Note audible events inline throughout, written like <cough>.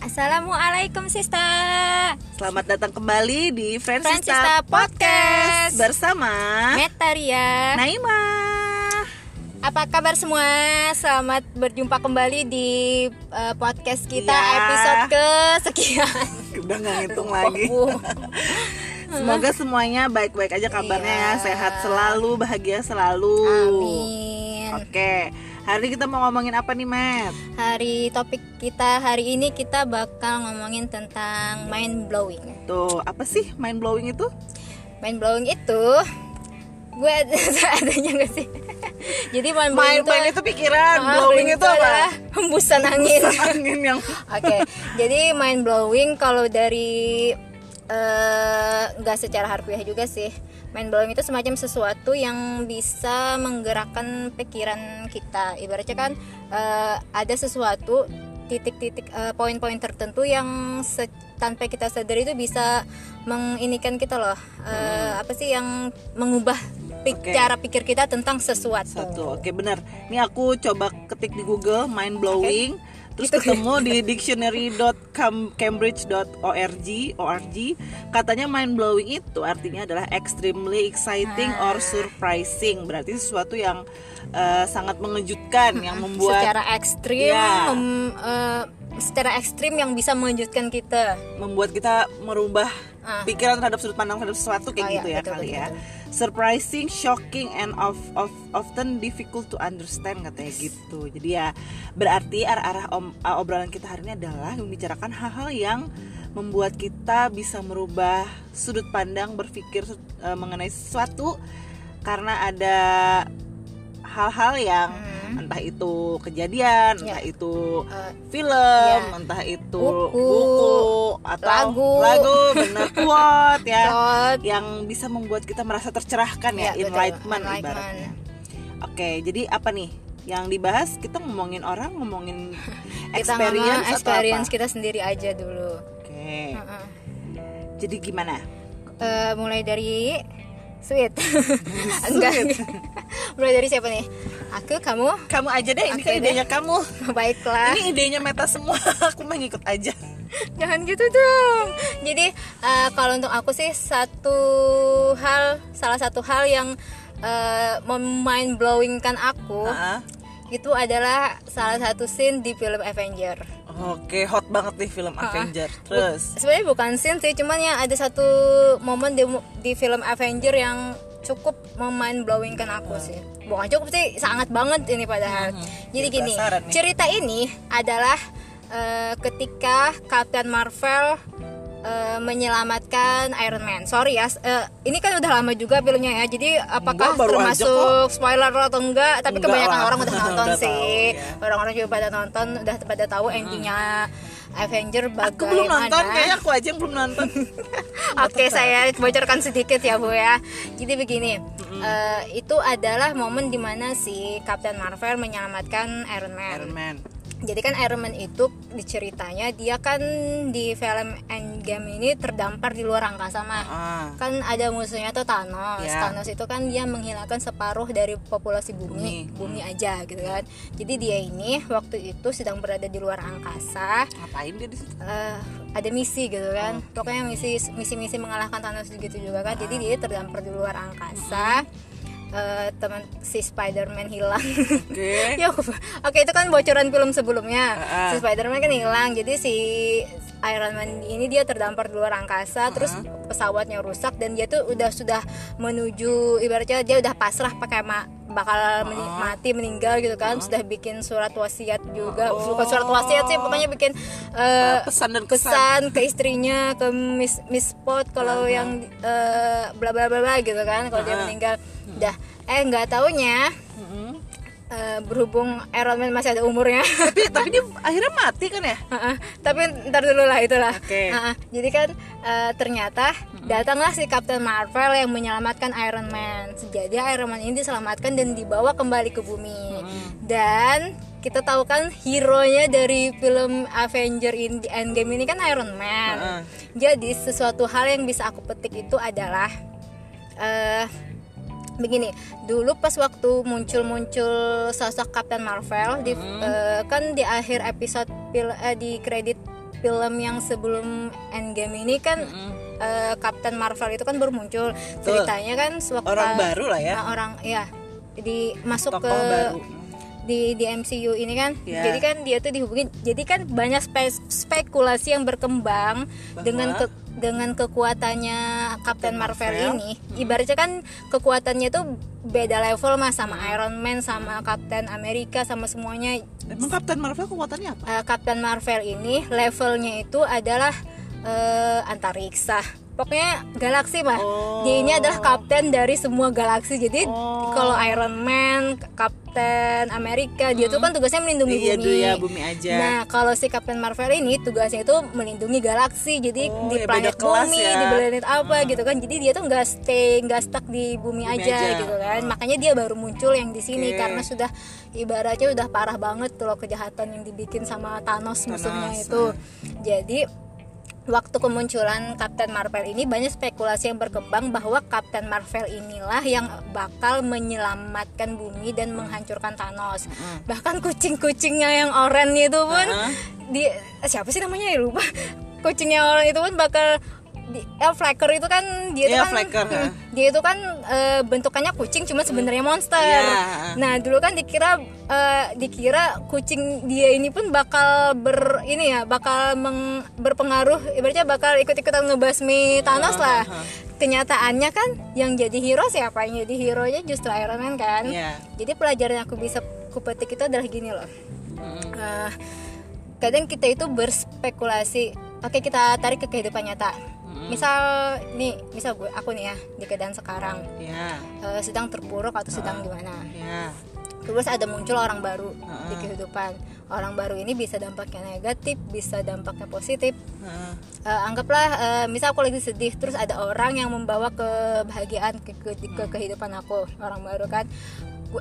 Assalamualaikum Sista Selamat datang kembali di Francista, Francista Podcast. bersama Metaria Naima. Apa kabar semua? Selamat berjumpa kembali di uh, podcast kita Iya. episode kesekian <laughs> Udah nggak ngitung lagi. <laughs> Semoga semuanya baik-baik aja kabarnya ya, Iya. sehat selalu, bahagia selalu. Amin Oke, hari kita mau ngomongin apa nih, Matt? Hari topik kita hari ini kita bakal ngomongin tentang mind blowing Tuh, apa sih mind blowing itu? Mind blowing itu Gue ada <laughs> adanya gak sih? <laughs> Jadi mind blowing Mind, mind itu pikiran, Ah, blowing itu adalah apa? hembusan angin Angin yang <laughs> Oke, jadi mind blowing kalau dari eh, nggak secara harfiah juga sih. Mind blowing itu semacam sesuatu yang bisa menggerakkan pikiran kita. Ibaratnya kan eh, ada sesuatu titik-titik eh, poin-poin tertentu yang se- tanpa kita sadari itu bisa menginikan kita loh. Eh, Apa sih yang mengubah pik- Oke. cara pikir kita tentang sesuatu. satu. Oke, benar. Ini aku coba ketik di Google mind blowing. Terus ketemu di dictionary.cambridge.org org katanya mind blowing itu artinya adalah extremely exciting or surprising. Berarti sesuatu yang eh, sangat mengejutkan yang membuat secara ekstrim Iya. mem- eh, secara ekstrim yang bisa mengejutkan kita. Membuat kita merubah Ah. pikiran terhadap sudut pandang terhadap sesuatu kayak Oh, iya, gitu ya betul, kali betul, ya surprising shocking and of, of often difficult to understand katanya gitu. Jadi ya berarti arah-arah om- uh, obrolan kita hari ini adalah membicarakan hal-hal yang membuat kita bisa merubah sudut pandang berpikir uh, mengenai sesuatu karena ada hal-hal yang Hmm. entah itu kejadian, Ya. entah itu Eh, film, Ya. entah itu Buku, buku, atau lagu. lagu bener <laughs> quote ya Quote. yang bisa membuat kita merasa tercerahkan ya, Ya, betul. enlightenment, Enlightenment. ibaratnya. Oke, jadi apa nih yang dibahas kita ngomongin orang, ngomongin <laughs> kita experience, ngomong atau experience apa? kita sendiri aja dulu Oke. Heeh. Jadi gimana? Eh, mulai dari sweet <laughs> enggak mulai dari siapa nih aku kamu Kamu aja deh, ini kan deh. idenya kamu. <laughs> baiklah Ini idenya meta semua. <laughs> Aku mah ngikut aja. jangan gitu dong jadi eh, kalau untuk aku sih satu hal salah satu hal yang eh, mind blowing kan aku Ah, itu adalah salah satu scene di film Avenger. Oke, hot banget nih film Ah, Avenger. Terus Sebenarnya bukan scene sih, cuman yang ada satu momen di, di film Avenger yang cukup mind blowing kan aku sih. Bukan cukup sih, sangat banget ini padahal. Jadi Jadi gini, cerita ini adalah eh, ketika Captain Marvel eh, menyelamatkan Iron Man. Sorry ya, eh, ini kan udah lama juga filmnya ya. Jadi apakah Enggak, termasuk spoiler atau enggak? Tapi Enggak kebanyakan lah. orang udah <laughs> nonton Udah sih. ya. Orang-orang juga pada nonton, udah pada tahu endingnya Avenger bagaimana. aku belum nonton, kayaknya aku aja yang belum nonton. <laughs> Oke, saya bocorkan sedikit ya Bu ya. Jadi begini, eh, itu adalah momen di mana si Captain Marvel menyelamatkan Iron Man. Iron Man. Jadi kan Iron Man itu di ceritanya dia kan di film Endgame ini terdampar di luar angkasa mah. Ah. Kan ada musuhnya tuh Thanos. Ya. Thanos itu kan dia menghilangkan separuh dari populasi bumi, Bumi. bumi aja gitu kan. Jadi dia ini waktu itu sedang berada di luar angkasa Ngapain dia di situ? eh, ada misi gitu kan pokoknya misi misi misi mengalahkan Thanos gitu juga kan jadi dia terdampar di luar angkasa Eh, teman si Spider-Man hilang. Oke. <laughs> ya oke itu kan bocoran film sebelumnya. Ah. si Spider-Man kan hilang jadi si Iron Man ini dia terdampar di luar angkasa terus pesawatnya rusak dan dia tuh udah sudah menuju ibaratnya dia udah pasrah pakai ma- bakal meni- mati meninggal gitu kan. Sudah bikin surat wasiat juga. Bukan surat wasiat sih pokoknya bikin eh, pesan dan pesan ke istrinya ke Miss Miss Pot kalau yang eh, bla bla bla bla gitu kan kalau dia meninggal udah eh nggak taunya eh, berhubung Iron Man masih ada umurnya. Tapi <laughs> tapi dia akhirnya mati kan ya? Heeh, tapi ntar dulu lah itulah. Oke. Heeh, jadi kan eh, ternyata datanglah si Captain Marvel yang menyelamatkan Iron Man. Jadi Iron Man ini diselamatkan dan dibawa kembali ke bumi. Dan kita tahu kan hero nya dari film Avenger in Endgame ini kan Iron Man. Heeh. jadi sesuatu hal yang bisa aku petik itu adalah eh begini dulu pas waktu muncul-muncul sosok Captain Marvel di eh, kan di akhir episode pil- eh, di kredit film yang sebelum Endgame ini kan eh, Captain Marvel itu kan baru muncul. Ceritanya kan sewaktu orang baru lah ya. Nah, orang ya di masuk tokoh ke baru di di MCU ini kan. Ya. jadi kan dia tuh dihubungin jadi kan banyak spe- spekulasi yang berkembang dengan ke- dengan kekuatannya Captain Marvel, Marvel. ini. Ibaratnya kan kekuatannya tuh beda level mas sama Iron Man sama Captain America sama semuanya. Emang Captain Marvel kekuatannya apa? Eh, Captain Marvel ini levelnya itu adalah eh, antariksa. Pokoknya galaksi mah Oh. dia ini adalah kapten dari semua galaksi. Jadi Oh. kalau Iron Man Captain Amerika dia tuh kan tugasnya melindungi iya bumi dulu ya bumi aja Nah, kalau si Captain Marvel ini tugasnya itu melindungi galaksi. Jadi Oh, di ya planet beda kelas bumi, ya. di planet apa gitu kan. Jadi dia tuh nggak stay, nggak stuck di bumi, Bumi aja, aja. gitu kan. Makanya dia baru muncul yang di sini Oke. karena sudah ibaratnya udah parah banget tuh loh kejahatan yang dibikin sama Thanos, musuhnya Thanos, itu. Jadi waktu kemunculan Captain Marvel ini banyak spekulasi yang berkembang bahwa Captain Marvel inilah yang bakal menyelamatkan bumi dan menghancurkan Thanos. Bahkan kucing-kucingnya yang oranye itu pun Heeh. di siapa sih namanya ya lupa. Kucingnya orang itu pun bakal di eh, Flacker itu kan dia itu Iya, kan Flacker, hmm, <laughs> dia itu kan eh, bentukannya kucing cuma sebenarnya monster. Iya. Nah, dulu kan dikira eh, dikira kucing dia ini pun bakal ber ini ya, bakal meng- berpengaruh ibaratnya bakal ikut-ikutan ngebasmi Thanos lah. Kenyataannya kan yang jadi hero siapa? Yang jadi hero nya justru Iron Man kan. Iya. Jadi pelajaran yang aku bisa kupetik itu adalah gini loh. Mm-mm. Eh, kadang kita itu berspekulasi. Oke, kita tarik ke kehidupan nyata. Misal nih, misal gue aku nih ya di keadaan sekarang ya eh, sedang terpuruk atau sedang gimana. ya Terus ada muncul orang baru di Heeh. kehidupan. Orang baru ini bisa dampaknya negatif, bisa dampaknya positif. Heeh. Eh, anggaplah eh, misal aku lagi sedih terus ada orang yang membawa kebahagiaan ke, ke, ke kehidupan aku orang baru kan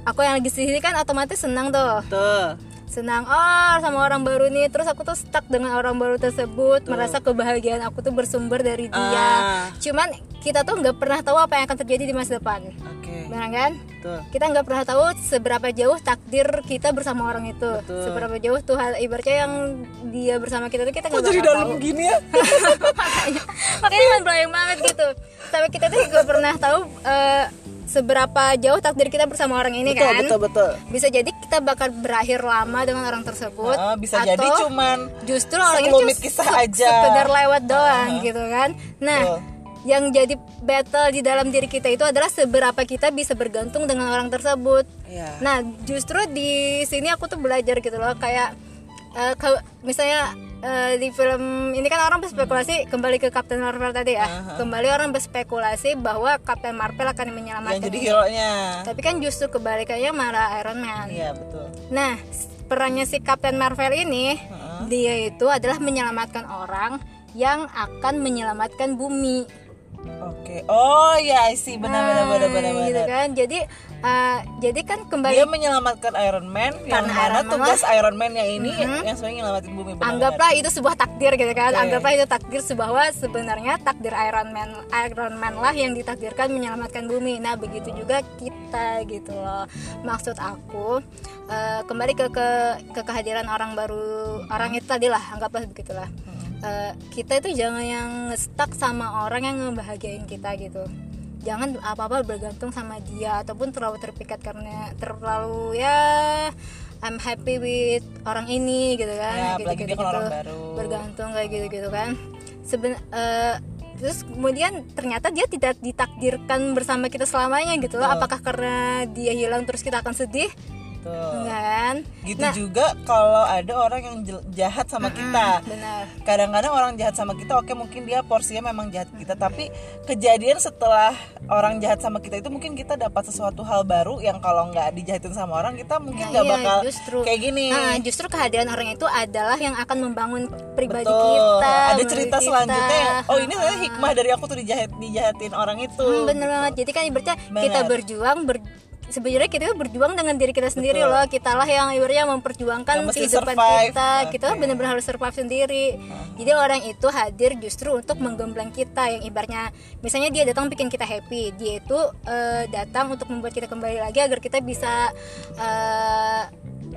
aku yang lagi sedih kan otomatis senang tuh tuh senang oh sama orang baru nih. Terus aku tuh stuck dengan orang baru tersebut merasa kebahagiaan aku tuh bersumber dari dia. Ah. cuman kita tuh nggak pernah tahu apa yang akan terjadi di masa depan. Oke. Benar kan? Tuh kita nggak pernah tahu seberapa jauh takdir kita bersama orang itu. Betul. seberapa jauh Tuhan ibaratnya yang dia bersama kita tuh kita nggak jadi dalam tahu. gini ya? <laughs> Makanya makanya banget gitu. Tapi kita tuh juga pernah tahu eh, seberapa jauh takdir kita bersama orang ini betul kan? betul betul. Bisa jadi kita bakal berakhir lama dengan orang tersebut Ah, bisa atau jadi cuman justru orang ini sekelumit cuma kisah aja. sekedar lewat doang gitu kan? Nah Betul. yang jadi battle di dalam diri kita itu adalah seberapa kita bisa bergantung dengan orang tersebut. Ya Nah, justru di sini aku tuh belajar gitu loh kayak eh, ke- misalnya eh, di film ini kan orang berspekulasi kembali ke Captain Marvel tadi ya. Aha. Kembali orang berspekulasi bahwa Captain Marvel akan yang menyelamatkan. jadi ini. hero nya Tapi kan justru kebalikannya malah Iron Man. iya betul Nah, perannya si Captain Marvel ini Heeh. dia itu adalah menyelamatkan orang yang akan menyelamatkan bumi. oke oh ya I see benar benar Nah, gitu kan. Jadi eh, jadi kan kembali dia menyelamatkan Iron Man yang Karena mana Iron Man. tugas Iron Man yang ini Mhm. yang sebenarnya nyelamatin bumi benar anggaplah itu sebuah takdir gitu kan. Oke. anggaplah itu takdir bahwa sebenarnya takdir Iron Man Iron Man lah yang ditakdirkan menyelamatkan bumi. Nah begitu juga kita gitu loh. Maksud aku eh, kembali ke, ke ke kehadiran orang baru orang itu tadi lah anggaplah begitulah. Eh, kita itu jangan yang stuck sama orang yang ngebahagiain kita gitu jangan apa-apa bergantung sama dia ataupun terlalu terpikat karena terlalu ya I'm happy with orang ini gitu kan Ya, gitu, dia kan orang baru. bergantung kayak gitu gitu kan. Seben eh, terus kemudian ternyata dia tidak ditakdirkan bersama kita selamanya gitu loh. Apakah karena dia hilang terus kita akan sedih Tuh. enggak kan gitu nah juga kalau ada orang yang jahat sama kita benar kadang-kadang orang jahat sama kita oke mungkin dia porsinya memang jahat kita tapi kejadian setelah orang jahat sama kita itu mungkin kita dapat sesuatu hal baru yang kalau nggak dijahatin sama orang kita mungkin Nah, nggak iya, bakal justru. kayak gini Nah, justru kehadiran orang itu adalah yang akan membangun pribadi Betul. kita. ada cerita kita. selanjutnya yang, oh ini sebenarnya hikmah dari aku tuh dijahat dijahatin orang itu Hmm, bener gitu. banget. Jadi kan ibaratnya kita berjuang ber sebenarnya kita berjuang dengan diri kita sendiri Betul. loh kita lah yang ibaratnya memperjuangkan Yang kehidupan survive. kita kita Oke. benar-benar harus survive sendiri jadi orang itu hadir justru untuk menggembleng kita yang ibaratnya misalnya dia datang bikin kita happy dia itu eh, datang untuk membuat kita kembali lagi agar kita bisa eh,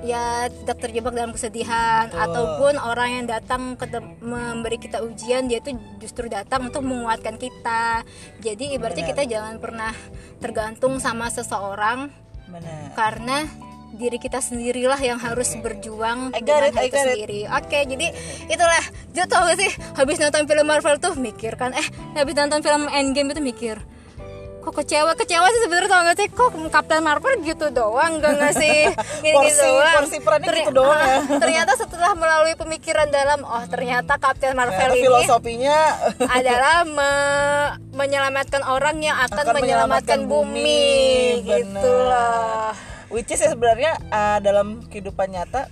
ya tidak terjebak dalam kesedihan Betul. ataupun orang yang datang ke memberi kita ujian dia itu justru datang untuk menguatkan kita jadi ibaratnya Benar. kita jangan pernah tergantung sama seseorang benar karena diri kita sendirilah yang harus berjuang it, dengan hal I itu it. sendiri. Oke, jadi itulah. Jadi tau gak sih, habis nonton film Marvel tuh mikir kan, eh habis nonton film Endgame itu mikir, kok kecewa kecewa sih sebenarnya tau gak sih, kok Captain Marvel gitu doang, gak nggak sih, <laughs> gini Porsi- doang. porsi perannya gitu doang ya. <laughs> ternyata setelah melalui pemikiran dalam, oh ternyata Captain Marvel Ternyata ini filosofinya <laughs> adalah me- menyelamatkan orang yang akan, Akan menyelamatkan, menyelamatkan bumi, bumi, gitu loh. which is ya sebenarnya uh, dalam kehidupan nyata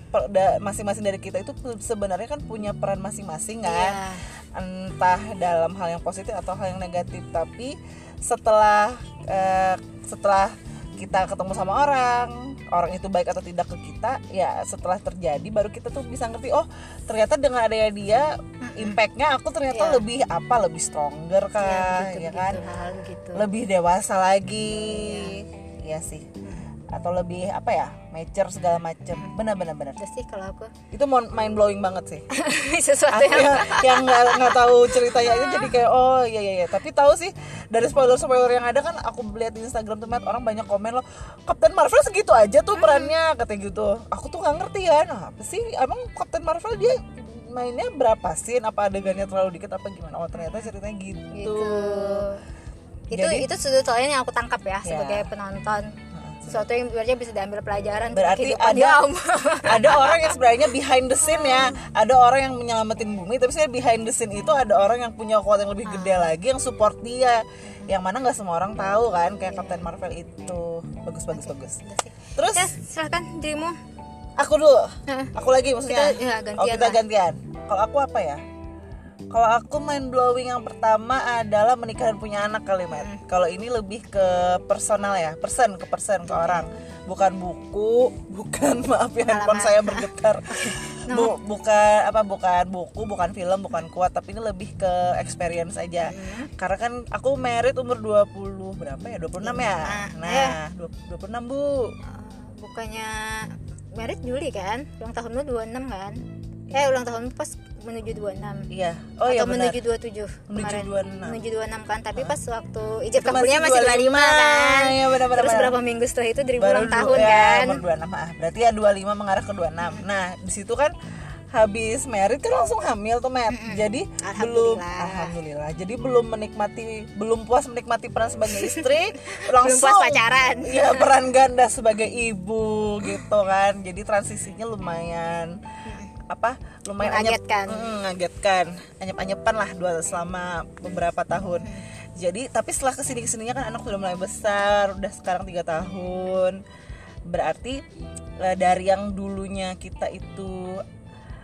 masing-masing dari kita itu sebenarnya kan punya peran masing-masing kan Iya. entah dalam hal yang positif atau hal yang negatif tapi setelah uh, setelah kita ketemu sama orang orang itu baik atau tidak ke kita ya setelah terjadi baru kita tuh bisa ngerti oh ternyata dengan adanya dia impactnya aku ternyata Iya. lebih apa lebih stronger kah begitu, ya kan? begitu, hal begitu. lebih dewasa lagi. Ya sih atau lebih apa ya mature segala macem. Benar benar benar. Sih kalau aku. Itu mind blowing banget sih. <laughs> Sesuatu aku yang nggak nggak tahu ceritanya itu jadi kayak oh iya iya iya. Tapi tahu sih dari spoiler spoiler yang ada kan aku lihat di Instagram tuh orang banyak komen loh Captain Marvel segitu aja tuh perannya katanya gitu. Aku tuh nggak ngerti ya nah apa sih emang Captain Marvel dia mainnya berapa scene? Apa adegannya terlalu dikit apa gimana? Oh ternyata ceritanya gitu, gitu. Itu Jadi- itu sudut lain yang aku tangkap ya, Ya. sebagai penonton. Sesuatu yang berarti bisa diambil pelajaran berarti ada <laughs> ada orang yang sebenarnya behind the scene ya. Ada orang yang menyelamatin bumi tapi saya behind the scene itu ada orang yang punya kuat yang lebih gede lagi yang support dia. Yang mana nggak semua orang tahu kan kayak Captain Marvel itu. Bagus bagus bagus. terus? Ya, silakan dirimu. aku dulu. Aku lagi maksudnya. Kita- ya, gantian oh kita lah. gantian. Kalau aku apa ya kalau aku mind blowing yang pertama adalah menikah dan punya anak kali Matt. Hmm. Kalau ini lebih ke personal ya, person ke person ke orang, bukan buku, <laughs> bukan maaf ya handphone saya bergetar, <laughs> Bu- bukan apa bukan buku, bukan film, bukan kuat, tapi ini lebih ke experience aja. Hmm. Karena kan aku married umur 20 berapa ya? 26 ya. Nah, 26 Bu. Eh, bukannya merit Juli kan? Ulang tahunmu 26 kan? Eh, ulang tahunmu pas menuju 26. Iya. Oh iya Atau benar. menuju 27 Menuju kemarin. 26. Menuju 26 kan, tapi pas waktu ijab kabulnya masih masih 25 kan. Iya, Terus benar. berapa minggu setelah itu baru ulang tahun ya, kan? baru 26 ah. Berarti ya 25 mengarah ke 26. Nah, di situ kan habis merit kan langsung hamil tuh Matt. Jadi belum Alhamdulillah. alhamdulillah. Jadi belum menikmati belum puas menikmati peran sebagai istri, <laughs> langsung puas pacaran. Iya, peran ganda sebagai ibu gitu kan. Jadi transisinya lumayan apa? Lumayan anyep- Mengagetkan. Mm, ngagetkan. Anyep-anyepan lah dua selama beberapa tahun. Jadi tapi setelah ke sini ke sininya kan anak sudah mulai besar, udah sekarang tiga tahun. Berarti eh, dari yang dulunya kita itu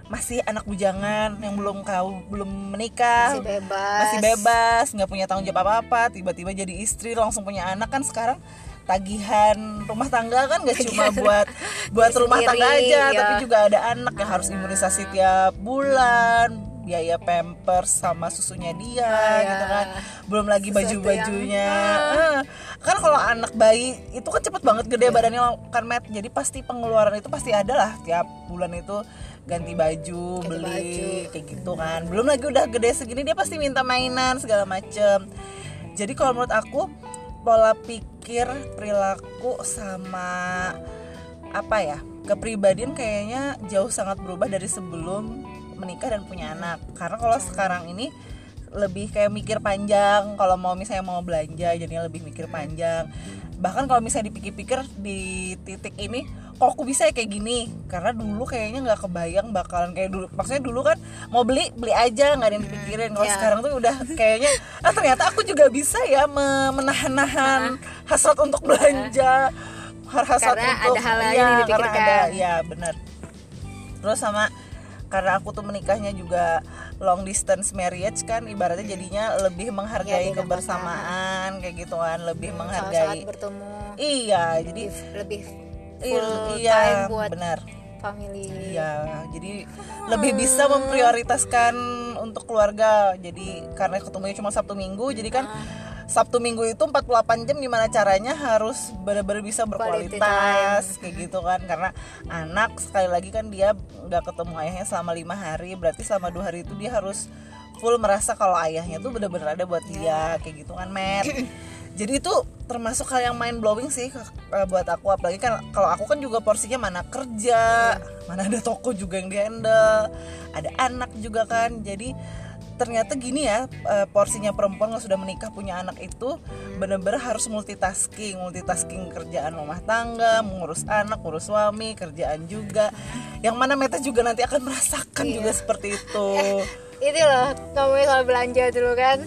masih anak bujangan yang belum kau belum menikah Masih bebas. masih bebas nggak punya tanggung jawab apa apa tiba-tiba jadi istri langsung punya anak kan sekarang tagihan rumah tangga kan gak cuma buat buat rumah tangga sendiri, aja ya. tapi juga ada anak yang harus imunisasi tiap bulan biaya pampers sama susunya dia gitu kan. Belum lagi Sesuatu baju-bajunya. Eh, kan kalau anak bayi itu kan cepet banget gede badannya kan Matt? Jadi pasti pengeluaran itu pasti ada lah. Tiap bulan itu ganti baju Ganti beli baju. kayak gitu kan. Belum lagi udah gede segini dia pasti minta mainan segala macem. Jadi kalau menurut aku pola pikir perilaku sama apa ya kepribadian kayaknya jauh sangat berubah dari sebelum menikah dan punya anak. Karena kalau sekarang ini lebih kayak mikir panjang kalau mau misalnya mau belanja jadinya lebih mikir panjang. Bahkan kalau misalnya dipikir-pikir di titik ini kok aku bisa ya kayak gini. Karena dulu kayaknya nggak kebayang bakalan kayak dulu. Maksudnya dulu kan mau beli beli aja nggak ada yang dipikirin. Kalau ya. sekarang tuh udah <laughs> kayaknya ah ternyata aku juga bisa ya me- menahan-nahan hasrat untuk belanja hasrat Karena untuk ada hal lain Iya, yang karena dipikirkan. ada ya benar. Terus sama karena aku tuh menikahnya juga long distance marriage kan ibaratnya jadinya lebih menghargai beda kebersamaan kayak gitu kan lebih saat menghargai bertemu. Iya jadi lebih full iya time buat benar. family. Iya, jadi lebih bisa memprioritaskan untuk keluarga. Jadi karena ketemunya cuma Sabtu Minggu, jadi kan Sabtu Minggu itu 48 jam gimana caranya harus benar-benar bisa berkualitas kayak gitu kan. Karena anak sekali lagi kan dia nggak ketemu ayahnya selama lima hari berarti selama dua hari itu dia harus full merasa kalau ayahnya tuh benar-benar ada buat dia kayak gitu kan Matt <laughs> jadi itu termasuk hal yang mind blowing sih eh, buat aku. Apalagi kan kalau aku kan juga porsinya mana kerja mana ada toko juga yang dihandle ada anak juga kan. Jadi ternyata gini ya eh, porsinya perempuan yang sudah menikah punya anak itu bener-bener harus multitasking. Multitasking kerjaan rumah tangga mengurus anak ngurus suami kerjaan juga. Yang mana Meta juga nanti akan merasakan juga seperti itu. <laughs> Itu loh kamu soal belanja dulu kan.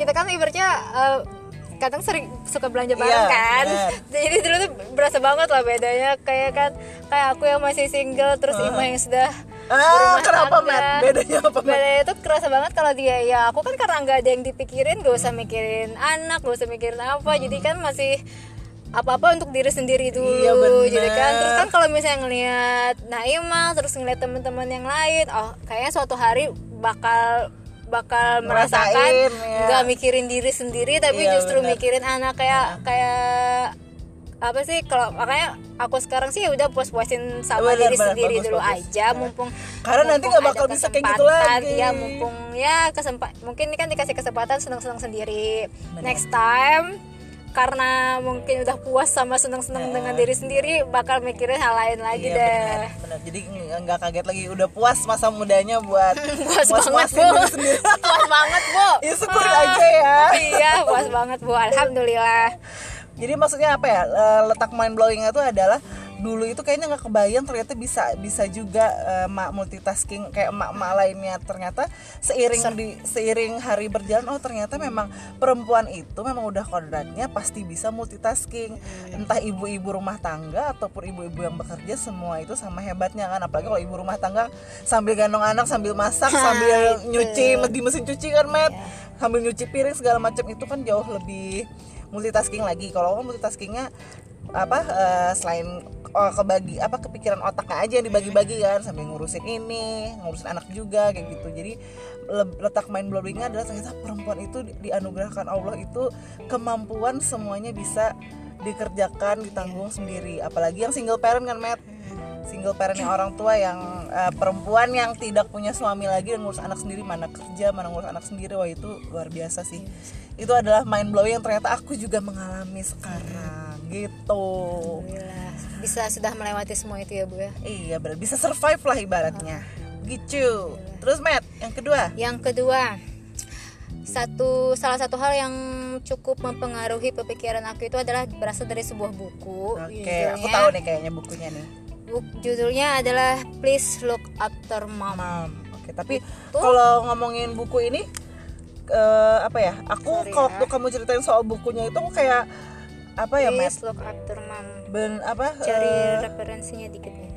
Kita kan ibaratnya eh, kadang sering suka belanja bareng Iya, kan bener. <laughs> jadi dulu tuh berasa banget lah bedanya kayak kan kayak aku yang masih single terus Ima yang sudah ah kenapa. Matt bedanya apa Matt? bedanya itu kerasa banget kalau dia ya aku kan karena nggak ada yang dipikirin gak usah mikirin anak gak usah mikirin apa jadi kan masih apa-apa untuk diri sendiri dulu Iya, bener. jadi kan terus kan kalau misalnya ngelihat Naima terus ngeliat teman-teman yang lain oh kayaknya suatu hari bakal bakal merasakan ya. nggak mikirin diri sendiri tapi Iya, justru bener. mikirin anak kayak kayak apa sih kalau makanya aku sekarang sih ya udah puas-puasin sama Bener, diri bener, sendiri bagus, dulu bagus. aja mumpung Karena nanti mumpung nggak ada bakal bisa kayak gitu kesempatan, lagi. ya mumpung ya kesempat mungkin ini kan dikasih kesempatan senang-senang sendiri next time karena mungkin udah puas sama senang-senang dengan diri sendiri bakal mikirin hal lain lagi Iya deh. benar, benar. Jadi nggak- kaget lagi udah puas masa mudanya buat <laughs> puas banget puas-puasin bu. <laughs> puas banget bu. <laughs> Ya syukur aja ya. iya puas banget bu. Alhamdulillah. Jadi maksudnya apa ya? eh, Letak mind blowingnya itu adalah dulu itu kayaknya nggak kebayang ternyata bisa bisa juga eh, mak multitasking kayak emak-emak lainnya. Ternyata seiring di seiring hari berjalan oh ternyata memang perempuan itu memang udah kodratnya pasti bisa multitasking. Entah ibu-ibu rumah tangga ataupun ibu-ibu yang bekerja semua itu sama hebatnya kan. Apalagi kalau ibu rumah tangga sambil gendong anak sambil masak sambil nyuci di mesin cuci kan Matt sambil nyuci piring segala macam itu kan jauh lebih multitasking lagi. Kalau multitaskingnya apa eh, selain oh, kebagi apa kepikiran otaknya aja yang dibagi-bagi kan sambil ngurusin ini ngurusin anak juga kayak gitu. Jadi le- letak mind blowingnya adalah ternyata perempuan itu di- dianugerahkan Allah itu kemampuan semuanya bisa dikerjakan ditanggung sendiri. Apalagi yang single parent kan Matt? Single parent yang orang tua yang eh, perempuan yang tidak punya suami lagi dan ngurus anak sendiri mana kerja mana ngurus anak sendiri wah itu luar biasa sih. Itu adalah mind blowing yang ternyata aku juga mengalami sekarang gitu Alhamdulillah bisa sudah melewati semua itu ya bu ya iya benar bisa survive lah ibaratnya gitu terus Matt yang kedua Yang kedua, satu salah satu hal yang cukup mempengaruhi pemikiran aku itu adalah berasal dari sebuah buku. oke aku tahu nih kayaknya bukunya nih Buk- judulnya adalah Please Look After Mom. Mam. Oke, tapi kalau ngomongin buku ini eh, apa ya? Aku Sorry kalau ya. kamu ceritain soal bukunya itu aku kayak apa ya? Please Look After Mom. Ben apa? Cari eh, referensinya dikit nih.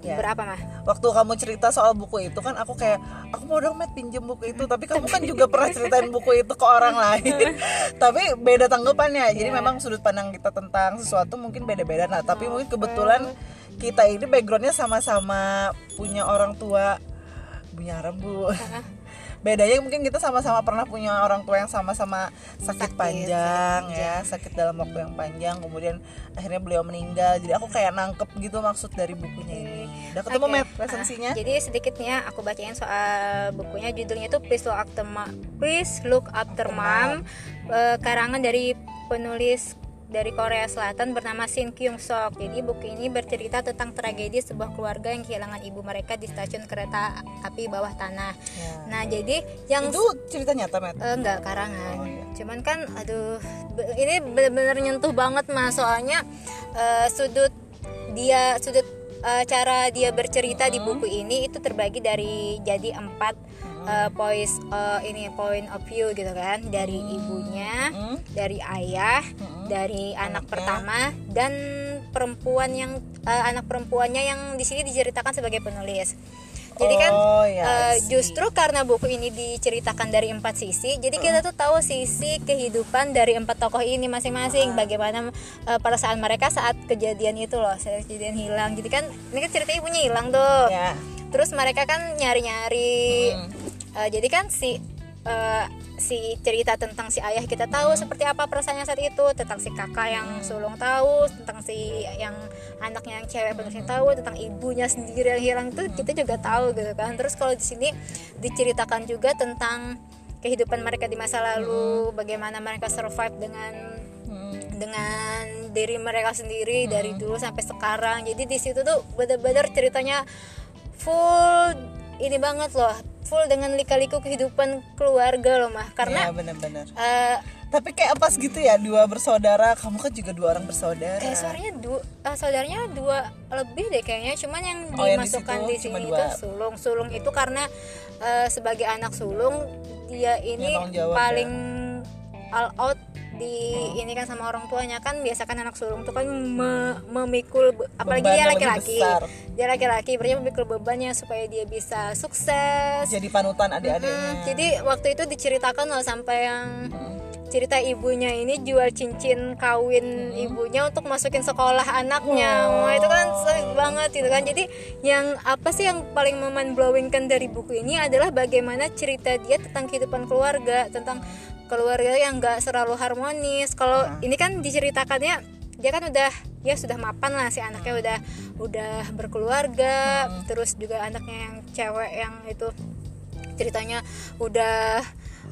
ya. Berapa mah? waktu kamu cerita soal buku itu kan aku kayak aku mau dong Matt pinjem buku itu tapi kamu kan juga pernah ceritain buku itu ke orang lain <laughs> tapi beda tanggapannya jadi Iya. memang sudut pandang kita tentang sesuatu mungkin beda-beda nah tapi mungkin kebetulan kita ini backgroundnya sama-sama punya orang tua punya bu bedanya mungkin kita sama-sama pernah punya orang tua yang sama-sama sakit, Sakit, panjang ya sakit dalam waktu yang panjang kemudian akhirnya beliau meninggal jadi aku kayak nangkep gitu maksud dari bukunya ini udah ketemu Oke. Matt resensinya Ah, jadi sedikitnya aku bacain soal bukunya judulnya itu Please Look After Mom. Please Look After Mom. Eh, karangan dari penulis dari Korea Selatan bernama Shin Kyung Sok. Jadi buku ini bercerita tentang tragedi sebuah keluarga yang kehilangan ibu mereka di stasiun kereta api bawah tanah. Ya. Nah, jadi yang itu cerita nyata Matt Eh, enggak karangan Oh, iya. cuman kan aduh ini bener-bener nyentuh banget mas soalnya eh, sudut dia sudut eh, cara dia bercerita di buku ini itu terbagi dari jadi empat eh, poin eh, ini point of view gitu kan. Dari ibunya Hmm. dari ayah dari anak pertama dan perempuan yang eh, anak perempuannya yang di sini diceritakan sebagai penulis. Jadi kan Oh, ya, see. justru karena buku ini diceritakan dari empat sisi jadi kita tuh tahu sisi kehidupan dari empat tokoh ini masing-masing. Bagaimana eh, perasaan mereka saat kejadian itu loh saat kejadian hilang. Jadi kan ini kan cerita ibunya hilang tuh. Ya. Terus mereka kan nyari-nyari Hmm. Eh, jadi kan si eh, si cerita tentang si ayah kita tahu seperti apa perasaannya saat itu tentang si kakak yang sulung tahu tentang si yang anaknya yang cewek penulisnya tahu tentang ibunya sendiri yang hilang itu kita juga tahu gitu kan. Terus kalau di sini diceritakan juga tentang kehidupan mereka di masa lalu bagaimana mereka survive dengan dengan diri mereka sendiri dari dulu sampai sekarang. Jadi di situ tuh bener-bener ceritanya full ini banget loh full dengan lika-liku kehidupan keluarga loh mah. Karena ya benar-benar eh, tapi kayak pas gitu ya dua bersaudara kamu kan juga dua orang bersaudara. Kayak suaranya dua eh, saudaranya dua lebih deh kayaknya. Cuman yang Oh, yang di dimasukkan situ di, sini itu sulung. Sulung itu karena eh, sebagai anak sulung dia ini jawab paling all out di ini kan sama orang tuanya kan biasa kan anak sulung tuh kan me- memikul apalagi Beban dia laki-laki. dia laki-laki berarti memikul bebannya supaya dia bisa sukses. Jadi panutan Hmm, adik-adiknya. jadi waktu itu diceritakan loh sampai yang cerita ibunya ini jual cincin kawin ibunya untuk masukin sekolah anaknya. Wah, itu kan sering banget gitu kan. Jadi yang apa sih yang paling mind blowing kan dari buku ini adalah bagaimana cerita dia tentang kehidupan keluarga, tentang keluarga yang gak selalu harmonis. Kalau ini kan diceritakannya dia kan udah ya sudah mapan lah si anaknya udah udah berkeluarga, terus juga anaknya yang cewek yang itu ceritanya udah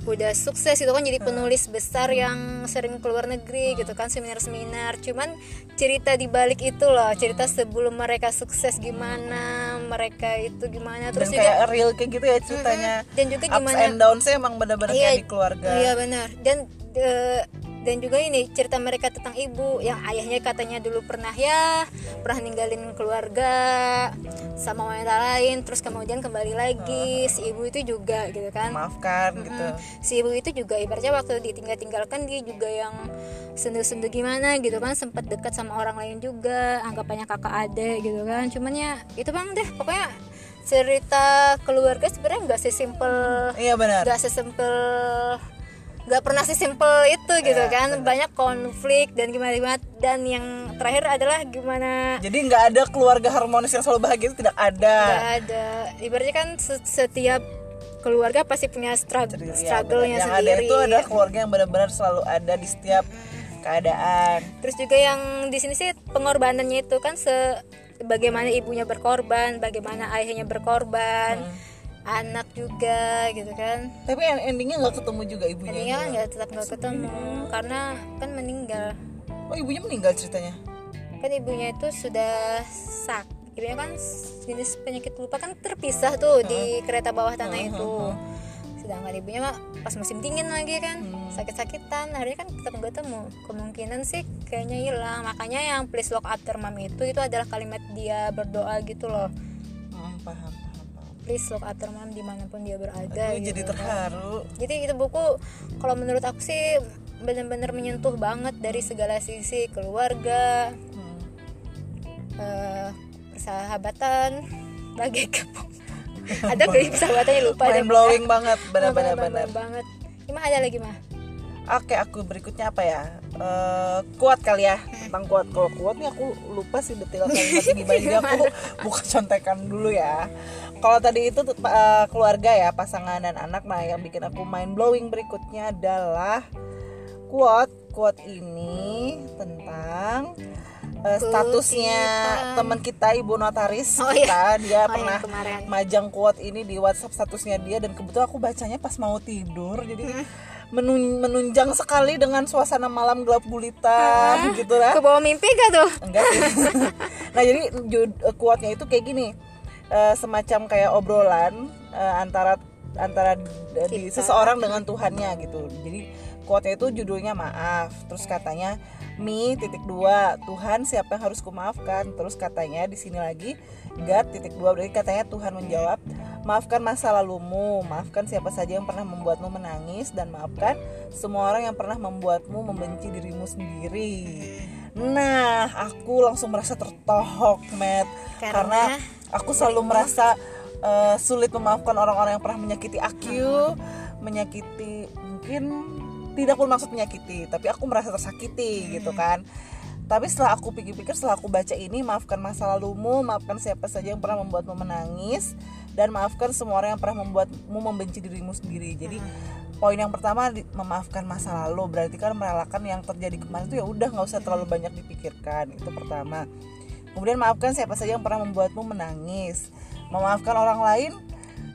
udah sukses itu kan jadi penulis besar yang sering keluar negeri gitu kan seminar-seminar. Cuman cerita di balik itu loh cerita sebelum mereka sukses gimana mereka itu gimana dan terus juga kayak real kayak gitu ya ceritanya. Dan juga ups gimana and downs emang bener-bener Iya, kayak di keluarga. iya benar. Dan eh, dan juga ini cerita mereka tentang ibu yang ayahnya katanya dulu pernah ya pernah ninggalin keluarga sama wanita lain terus kemudian kembali lagi si ibu itu juga gitu kan. Maafkan gitu. Si ibu itu juga ibaratnya waktu ditinggal-tinggalkan dia juga yang sendu-sendu gimana gitu kan. Sempat dekat sama orang lain juga anggapannya kakak adik gitu kan. Cuman ya itu bang deh. Pokoknya cerita keluarga sebenarnya nggak sesimpel iya benar. nggak sesimpel nggak pernah sesimpel itu gitu kan. banyak konflik dan gimana gimana. Dan yang terakhir adalah gimana jadi nggak ada keluarga harmonis yang selalu bahagia itu tidak ada. Nggak ada. Ibaratnya kan se- setiap keluarga pasti punya struggle Iya, struggle-nya benar. yang sendiri ada itu adalah keluarga yang benar-benar selalu ada di setiap keadaan. Terus juga yang di sini sih pengorbanannya itu kan se bagaimana ibunya berkorban bagaimana ayahnya berkorban anak juga gitu kan. Tapi endingnya nggak ketemu juga ibunya? Tadinya nggak tetap nggak ketemu. Karena kan meninggal. Oh ibunya meninggal ceritanya? Kan ibunya itu sudah sak ibunya kan jenis penyakit lupa kan terpisah tuh di kereta bawah tanah itu. sedangkan ibunya mah pas musim dingin lagi kan sakit-sakitan. Akhirnya kan tetap nggak ketemu. Kemungkinan sih kayaknya hilang. Makanya yang please look after mom itu itu adalah kalimat dia berdoa gitu loh. Hmm, paham please look after mom di mana pun dia berada Aduh, gitu jadi terharu jadi itu buku kalau menurut aku sih benar-benar menyentuh banget dari segala sisi keluarga Hmm. eh, persahabatan <laughs> bagaikan <laughs> ada gak ya persahabatannya lupa mind blowing banget benar-benar benar banget gimana ada lagi mah Oke, aku berikutnya apa ya? Eh, kuat kali ya tentang kuat. Kalau kuat nih aku lupa sih detail <laughs> kalimatnya gimana. Jadi aku buka contekan dulu ya. Kalau tadi itu eh, keluarga ya, pasangan dan anak. Nah, yang bikin aku mind blowing berikutnya adalah quote. Quote ini tentang eh, statusnya teman kita ibu notaris Oh, kita. Dia Oh, yang pernah kemarin. majang quote ini di WhatsApp statusnya dia dan kebetulan aku bacanya pas mau tidur jadi menun- menunjang sekali dengan suasana malam gelap gulita gitu lah ke bawah mimpi gak tuh enggak sih <laughs> nah jadi jud- eh, quote-nya itu kayak gini eh, semacam kayak obrolan eh, antara antara d- di seseorang dengan Tuhannya gitu. Jadi quote-nya itu judulnya maaf. Terus katanya mi titik dua Tuhan siapa yang harus kumaafkan? Terus katanya di sini lagi God titik dua berarti katanya Tuhan menjawab maafkan masa lalumu maafkan siapa saja yang pernah membuatmu menangis dan maafkan semua orang yang pernah membuatmu membenci dirimu sendiri Nah, aku langsung merasa tertohok, Matt. Karena- Karena aku selalu merasa eh, sulit memaafkan orang-orang yang pernah menyakiti aku menyakiti mungkin tidak pun maksud menyakiti tapi aku merasa tersakiti gitu kan. Tapi setelah aku pikir-pikir setelah aku baca ini maafkan masa lalumu maafkan siapa saja yang pernah membuatmu menangis dan maafkan semua orang yang pernah membuatmu membenci dirimu sendiri. Jadi poin yang pertama memaafkan masa lalu. Berarti kan merelakan yang terjadi kemarin itu ya udah nggak usah terlalu banyak dipikirkan itu pertama. Kemudian maafkan siapa saja yang pernah membuatmu menangis. Memaafkan orang lain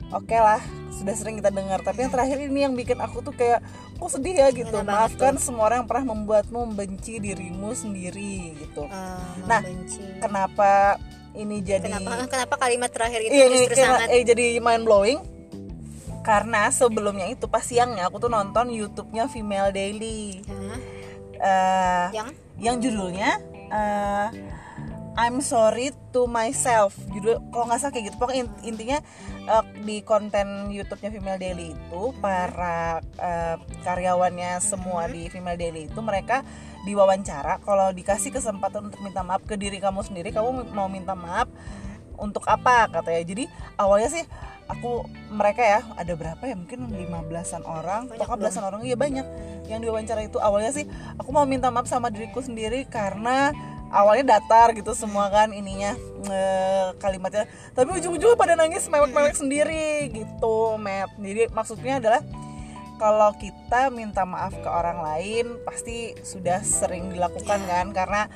oke lah sudah sering kita dengar. Tapi yang terakhir ini yang bikin aku tuh kayak kok sedih ya? gitu. Banget maafkan semua orang yang pernah membuatmu membenci dirimu sendiri gitu. Eh, Nah, membenci. kenapa ini jadi kenapa? Kenapa kalimat terakhir itu Iya, ini justru kena- sangat eh, jadi mind blowing karena sebelumnya itu pas siangnya aku tuh nonton YouTube-nya Female Daily? Eh, yang? yang judulnya eh, I'm sorry to myself. Judul kalau nggak salah kayak gitu. Pokoknya int- intinya eh, di konten YouTube-nya Female Daily itu para eh, karyawannya semua di Female Daily itu mereka diwawancara. Kalau dikasih kesempatan untuk minta maaf ke diri kamu sendiri kamu mau minta maaf untuk apa katanya. Jadi awalnya sih aku mereka ya ada berapa ya? Mungkin 15-an orang. Banyak pokoknya belasan orang. Iya banyak. Yang diwawancara itu awalnya sih aku mau minta maaf sama diriku sendiri karena awalnya datar gitu semua kan ininya eh, kalimatnya. Tapi ujung-ujungnya pada nangis mewek-mewek sendiri gitu Matt. Jadi maksudnya adalah kalau kita minta maaf ke orang lain pasti sudah sering dilakukan kan? Karena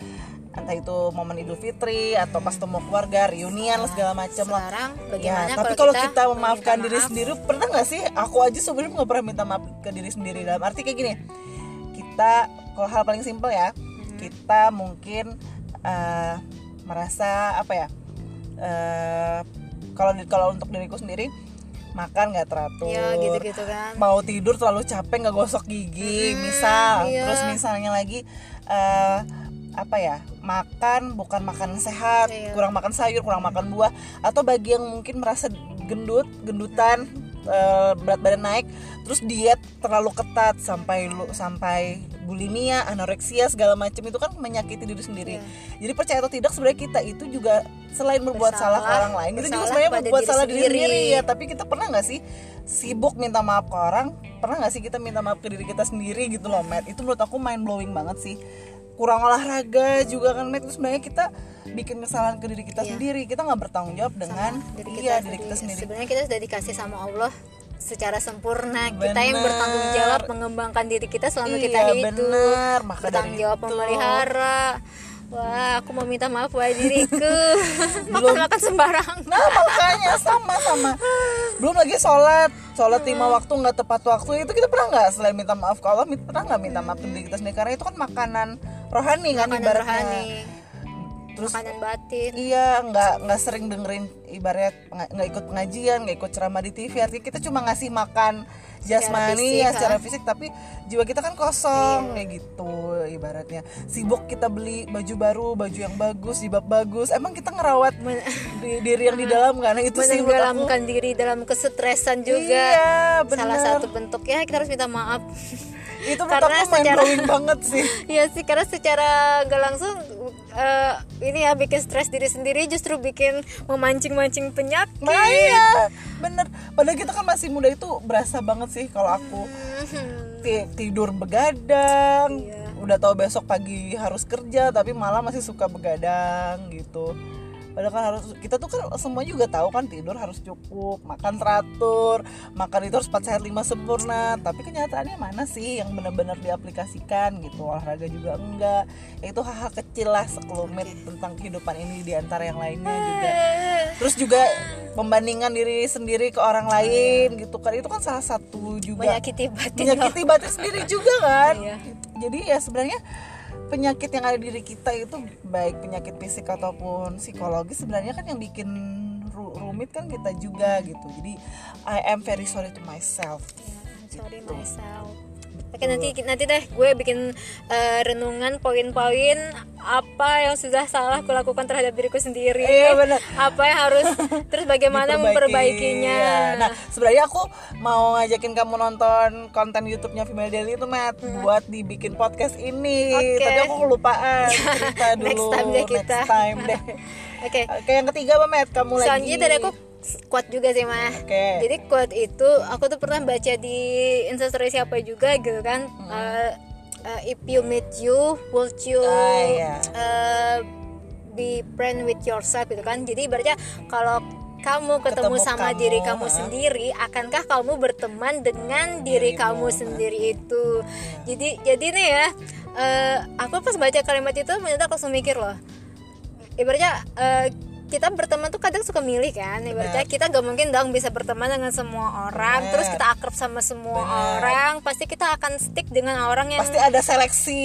entah itu momen Idul Fitri atau pas temu keluarga reunian segala macam lah sekarang Ya, bagaimana tapi kalau kita, kita memaafkan meminta diri maaf? sendiri pernah nggak sih? Aku aja sebenarnya nggak pernah minta maaf ke diri sendiri dalam arti kayak gini. Kita kalau hal paling simpel ya, Mm-hmm. kita mungkin eh, merasa apa ya? eh, kalau kalau untuk diriku sendiri makan nggak teratur, ya gitu-gitu kan mau tidur terlalu capek nggak gosok gigi, Mm-mm, misal. iya. Terus misalnya lagi eh, apa ya? Makan bukan makan sehat, Iya. kurang makan sayur, kurang makan buah, atau bagi yang mungkin merasa gendut, gendutan, eh, berat badan naik, terus diet terlalu ketat sampai lu sampai bulimia, anoreksia segala macam itu kan menyakiti diri sendiri. Iya. Jadi percaya atau tidak sebenarnya kita itu juga selain berbuat salah ke Bersalah, orang lain, kita juga sebenarnya berbuat diri salah diri sendiri. sendiri ya. Tapi kita pernah nggak sih sibuk minta maaf ke orang? Pernah nggak sih kita minta maaf ke diri kita sendiri gitu loh, Matt? Itu menurut aku mind blowing banget sih. Kurang olahraga juga kan, Matt. Itu sebenarnya kita bikin kesalahan ke diri kita Iya. sendiri. Kita nggak bertanggung jawab dengan diri iya kita diri kita sendiri. sebenarnya kita sudah dikasih sama Allah secara sempurna kita yang Bener. bertanggung jawab mengembangkan diri kita selama kita Iya, hidup bener. Maka bertanggung jawab itu. memelihara wah aku mau minta maaf pada diriku. <laughs> Makan makan sembarang. Nah makanya sama sama. Belum lagi sholat. Sholat lima waktu nggak tepat waktu. Itu kita pernah nggak selain minta maaf ke Allah Pernah nggak minta maaf ke diri kita sendiri? Karena itu kan makanan rohani kan makanan ibaratnya. rohani. Terus makanan batin. Iya, nggak nggak sering dengerin ibarat nggak ikut pengajian, nggak ikut ceramah di TV. Artinya kita cuma ngasih makan jasmani fisik, ya ha? secara fisik, tapi jiwa kita kan kosong kayak gitu ibaratnya. Sibuk kita beli baju baru, baju yang bagus, jilbab bagus. Emang kita ngerawat Men- di- diri yang di <laughs> dalam kan? Itu sih menenggelamkan diri dalam kesetresan juga Iya, salah bener. satu bentuknya kita harus minta maaf <laughs> Itu Karena secara- banget <laughs> sih. Iya sih karena secara gak langsung eh, ini ya bikin stres diri sendiri justru bikin memancing-mancing penyakit. Nah iya, bener. Padahal kita kan masih muda itu berasa banget sih kalau aku Hmm, ti- tidur begadang Iya. udah tahu besok pagi harus kerja tapi malah masih suka begadang gitu padahal kan harus kita tuh kan semua juga tahu kan tidur harus cukup makan teratur makan itu harus 4 sehat 5 sempurna. Tapi kenyataannya mana sih yang benar-benar diaplikasikan gitu? Olahraga juga enggak. Ya itu hal-hal kecil lah sekelumit tentang kehidupan ini di antara yang lainnya juga. Terus juga pembandingan diri sendiri ke orang lain gitu kan. Itu kan salah satu juga menyakiti batin. menyakiti batin sendiri juga kan. Iya. jadi ya sebenarnya penyakit yang ada di diri kita itu baik penyakit fisik ataupun psikologis sebenarnya kan yang bikin ru- rumit kan kita juga gitu. Jadi I am very sorry to myself. Ya, sorry myself. Oke nanti nanti deh gue bikin eh, renungan poin-poin apa yang sudah salah aku lakukan terhadap diriku sendiri. Iya, benar. Apa yang harus <laughs> terus bagaimana memperbaikinya. Ya. Nah, sebenarnya aku mau ngajakin kamu nonton konten YouTube-nya Female Daily itu, Matt, buat dibikin podcast ini. Hmm. Oke. Tapi aku kelupaan <laughs> cerita dulu. Next time deh kita. Next time deh. Oke. Oke, yang ketiga apa, Matt? Kamu lagi. Selanjutnya aku quote juga sih mah Oke. jadi quote itu aku tuh pernah baca di instastory siapa juga gitu kan Hmm. Eh, eh, if you meet you would you Ah, iya. eh, be friend with yourself gitu kan jadi ibaratnya kalau kamu ketemu, Ketemu sama kamu, diri kamu ha. sendiri akankah kamu berteman dengan diri Dirimu, kamu sendiri itu jadi jadi nih ya eh, aku pas baca kalimat itu ternyata aku langsung mikir loh ibaratnya eh, kita berteman tuh kadang suka milih kan ibaratnya kita gak mungkin dong bisa berteman dengan semua orang Bener. terus kita akrab sama semua Bener. orang pasti kita akan stick dengan orang yang pasti ada seleksi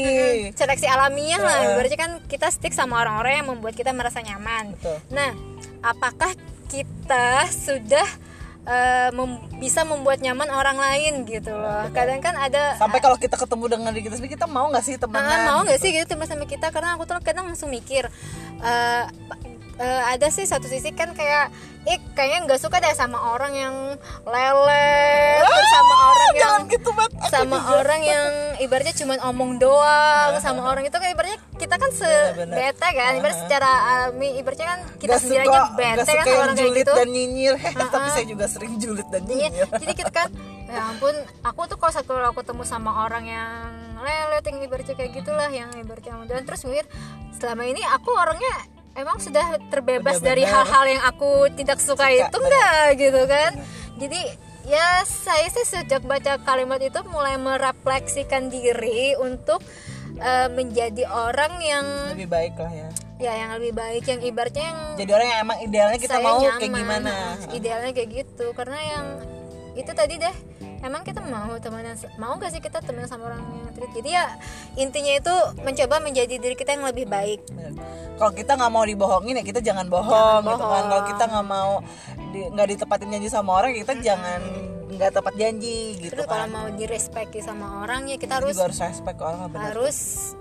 seleksi alamiah lah Heeh. ibaratnya kan kita stick sama orang-orang yang membuat kita merasa nyaman Betul. nah apakah kita sudah eh, mem- bisa membuat nyaman orang lain gitu loh kadang kan ada sampai kalau kita ketemu dengan diri kita sendiri kita mau nggak sih temenan Ah, mau nggak sih gitu teman sama kita karena aku tuh kadang langsung mikir eh, eh, ada sih satu sisi kan kayak eh kayaknya nggak suka deh sama orang yang lele terus sama orang yang gitu banget sama juga. orang yang ibaratnya cuma omong doang sama orang itu kan ibaratnya kita kan se bete kan ibarat secara alami ibaratnya kan kita Nggak sendiri suka, aja bete kan sama orang kayak gitu. dan nyinyir. <laughs> Tapi saya juga sering julid dan Iya, nyinyir. jadi kita kan ya ampun aku tuh kalau satu aku ketemu sama orang yang lelet yang ibaratnya kayak gitulah yang ibaratnya dan terus mikir selama ini aku orangnya emang sudah terbebas dari Benar-benar. hal-hal yang aku tidak suka, Suka, itu enggak gitu kan? Jadi ya saya sih sejak baca kalimat itu mulai merefleksikan diri untuk eh, menjadi orang yang lebih baik lah ya. Ya yang lebih baik yang ibaratnya yang jadi orang yang emang idealnya kita mau nyaman. kayak gimana. Idealnya kayak gitu. Karena yang itu tadi deh. Emang kita mau temenan mau gak sih kita temenan sama orang yang treat? Jadi ya intinya itu mencoba menjadi diri kita yang lebih baik. Bener. kalau kita nggak mau dibohongin ya kita jangan bohong, gitu kan. bohong. kalau kita nggak mau di- nggak ditepatin janji sama orang ya kita jangan nggak tepat janji gitu terus kalau kan. mau direspeki sama orang ya kita kita harus juga harus respect orang benar harus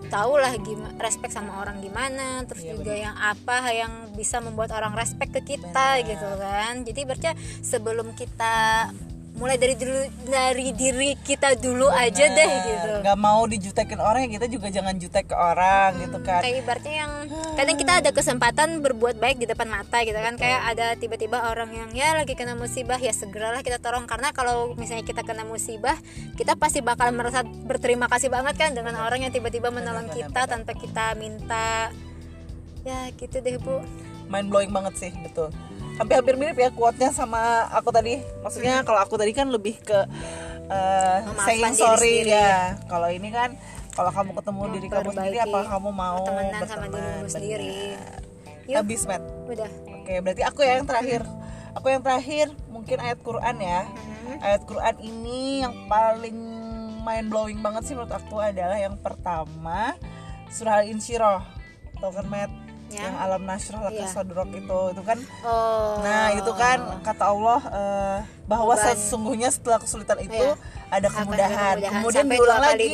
tahu lah gimana respect sama orang gimana terus Iya, juga yang apa yang bisa membuat orang respect ke kita gitu kan. Jadi berarti sebelum kita mulai dari dulu dari diri kita dulu aja deh gitu. Nggak mau dijutekin orang ya kita juga jangan jutek ke orang gitu kan. kayak ibaratnya yang kadang kita ada kesempatan berbuat baik di depan mata gitu kan. Kayak ada tiba-tiba orang yang ya lagi kena musibah ya segeralah kita tolong. Karena kalau misalnya kita kena musibah kita pasti bakal merasa berterima kasih banget kan dengan orang yang tiba-tiba menolong kita tanpa kita minta. Ya gitu deh bu. Mind blowing banget sih betul hampir-hampir mirip ya quote-nya sama aku tadi. Maksudnya kalau aku tadi kan lebih ke uh, saying sorry sendiri. ya. Kalau ini kan kalau kamu ketemu diri kamu sendiri apa kamu mau pertemanan sama berteman? dirimu sendiri. Yuk. Habis Matt udah. Oke berarti aku ya yang terakhir. Aku yang terakhir mungkin ayat Quran ya. Mhm. ayat Quran ini yang paling mind blowing banget sih menurut aku adalah yang pertama surah Al-Insyirah. Tau kan Matt Ya. yang alam nasrah laka Iya. sadrok itu itu kan oh Nah itu kan kata Allah eh, bahwa Beban. sesungguhnya setelah kesulitan itu Iya. ada kemudahan. kemudahan. Kemudian Sampai diulang lagi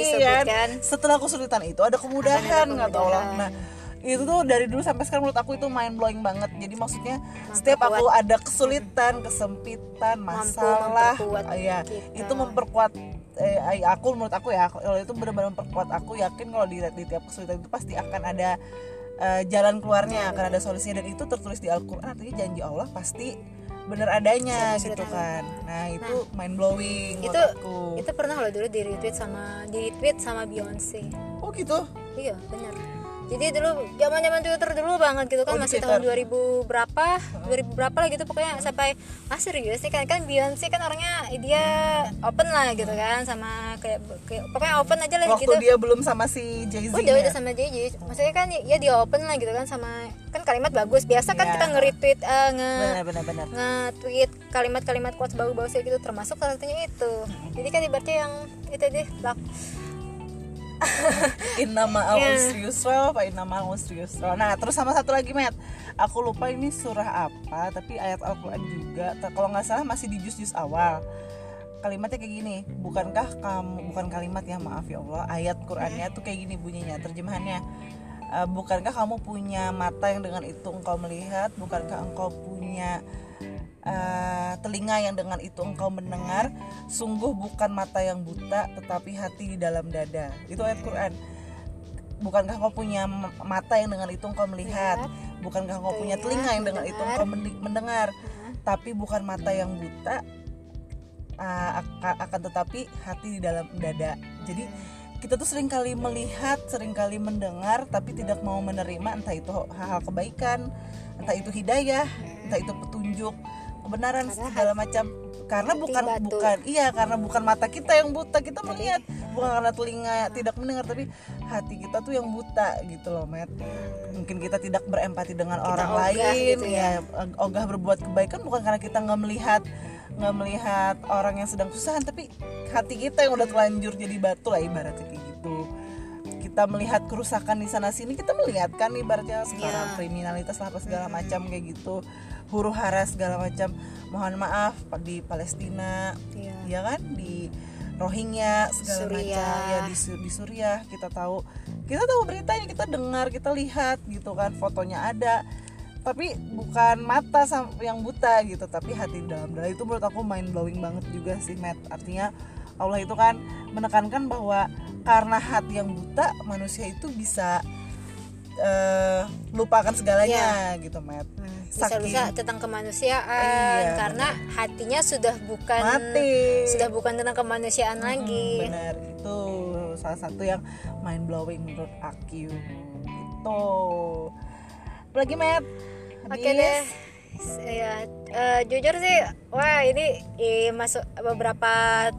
kan. Setelah kesulitan itu ada kemudahan kata Allah. Nah itu tuh dari dulu sampai sekarang menurut aku itu mind blowing banget. Jadi maksudnya setiap aku ada kesulitan, kesempitan, masalah, memperkuat ah, ya, kita. itu memperkuat eh, ay- aku menurut aku ya kalau itu benar-benar memperkuat aku yakin kalau di, di tiap kesulitan itu pasti akan ada eh, jalan keluarnya akan ada solusinya dan itu tertulis di Al-Qur'an artinya janji Allah pasti bener adanya Bener gitu kan. Nah itu mind blowing itu aku. itu pernah loh dulu di retweet sama di tweet sama Beyonce oh gitu? Iya benar. Jadi dulu zaman zaman Twitter dulu banget gitu kan Oh, masih Twitter. tahun 2000 berapa 2000 berapa lah gitu pokoknya sampai ah serius sih kan kan Beyonce kan orangnya dia open lah gitu kan sama kayak, kayak pokoknya open aja lah waktu gitu. dia belum sama si Jay Z Udah udah sama JJ. Maksudnya kan ya dia open lah gitu kan sama kan kalimat bagus. Biasa kan Iya. kita nge-retweet eh, nge benar benar benar nge-tweet kalimat-kalimat quotes bagus-bagus gitu termasuk salah satunya itu. Jadi kan ibaratnya yang itu deh lak Innama al Iya. usri yusra fa innama al usri yusra. Nah, terus sama satu lagi, Matt. Aku lupa ini surah apa, tapi ayat Al-Qur'an juga. Kalau nggak salah masih di juz-juz awal. Kalimatnya kayak gini, bukankah kamu bukan kalimat ya, maaf ya Allah. Ayat Qur'annya tuh kayak gini bunyinya, terjemahannya. Eh, bukankah kamu punya mata yang dengan itu engkau melihat? Bukankah engkau punya eh, telinga yang dengan itu engkau mendengar? Sungguh bukan mata yang buta, tetapi hati di dalam dada. Itu ayat Quran. Bukankah kau punya mata yang dengan itu engkau melihat? Bukankah kau punya telinga yang dengan itu engkau mendengar? tapi bukan mata yang buta uh, ak- akan tetapi hati di dalam dada jadi kita tuh sering kali melihat sering kali mendengar tapi tidak mau menerima entah itu hal-hal kebaikan entah itu hidayah entah itu petunjuk kebenaran Karena segala macam. Karena bukan batu. bukan iya karena bukan mata kita yang buta. Kita melihat bukan karena telinga tidak mendengar tapi hati kita tuh yang buta gitu loh Matt mungkin kita tidak berempati dengan Kita orang ogah lain gitu ya. ogah berbuat kebaikan bukan karena kita nggak melihat nggak melihat orang yang sedang kesusahan tapi hati kita yang udah telanjur jadi batu lah ibaratnya kayak gitu kita melihat kerusakan di sana sini kita melihat kan ibaratnya sekarang Iya. kriminalitas lah apa segala macam kayak gitu. Huru hara segala macam. Mohon maaf di Palestina Iya. ya kan? Di Rohingya segala Suriah. macam. Ya di, di Suriah kita tahu. Kita tahu beritanya kita dengar kita lihat gitu kan fotonya ada. Tapi bukan mata yang buta gitu tapi hati dalam. Dalam itu menurut aku mind blowing banget juga sih Matt. Artinya Allah itu kan menekankan bahwa karena hati yang buta manusia itu bisa eh, lupakan segalanya gitu Matt. Bisa Saking- bisa tentang kemanusiaan Iya, karena hatinya sudah bukan mati. sudah bukan tentang kemanusiaan Hmm, lagi. benar. Itu salah satu yang mind blowing menurut aku gitu. Lagi Matt? Oke Habis? deh. Ya, eh, jujur sih, wah ini eh, masuk beberapa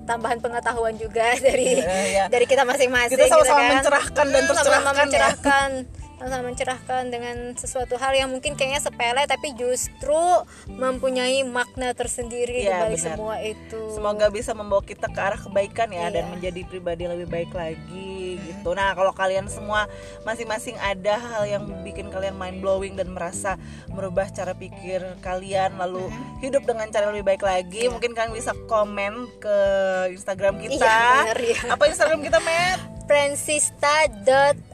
tambahan pengetahuan juga <laughs> dari Iya, iya. dari kita masing-masing. Kita sama-sama gitu kan. mencerahkan dan Hmm, tercerahkan ya. mencerahkan, sama-sama mencerahkan dengan sesuatu hal yang mungkin kayaknya sepele tapi justru mempunyai makna tersendiri di Iya, balik benar. semua itu. semoga bisa membawa kita ke arah kebaikan ya dan Iya. menjadi pribadi yang lebih baik lagi gitu nah kalau kalian semua masing-masing ada hal yang bikin kalian mind blowing dan merasa merubah cara pikir kalian lalu hidup dengan cara lebih baik lagi mungkin kalian bisa komen ke Instagram kita Iya, bener, iya. apa Instagram kita Matt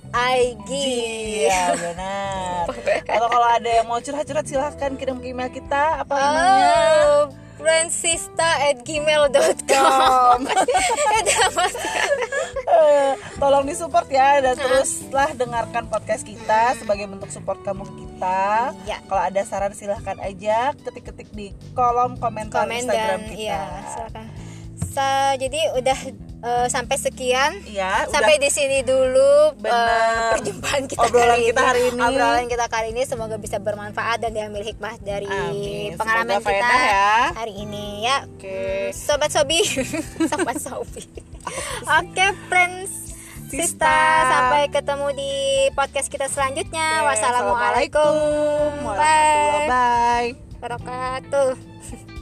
Francista.ig Iya benar. Atau kalau ada yang mau curhat-curhat silahkan kirim ke email kita apa namanya? Oh, francista@gmail.com. Udah <laughs> masuk. Eh, Tolong disupport ya dan teruslah dengarkan podcast kita sebagai bentuk support kamu ke kita. Iya. Kalau ada saran silahkan aja ketik-ketik di kolom komentar komen Instagram dan kita. iya silakan Sa- jadi udah eh, sampai sekian Iya, sampai udah. di sini dulu eh, perjumpaan kita Obrolan kali kita ini. hari ini. obrolan kita kali ini semoga bisa bermanfaat dan diambil hikmah dari Amin. pengalaman Semoga kita ya. hari ini ya Oke. sobat sobi <laughs> sobat sobi <laughs> oke friends Sista. Sista, sampai ketemu di podcast kita selanjutnya. Oke, Wassalamualaikum. Warahmatullahi. Bye. Wabarakatuh. <laughs>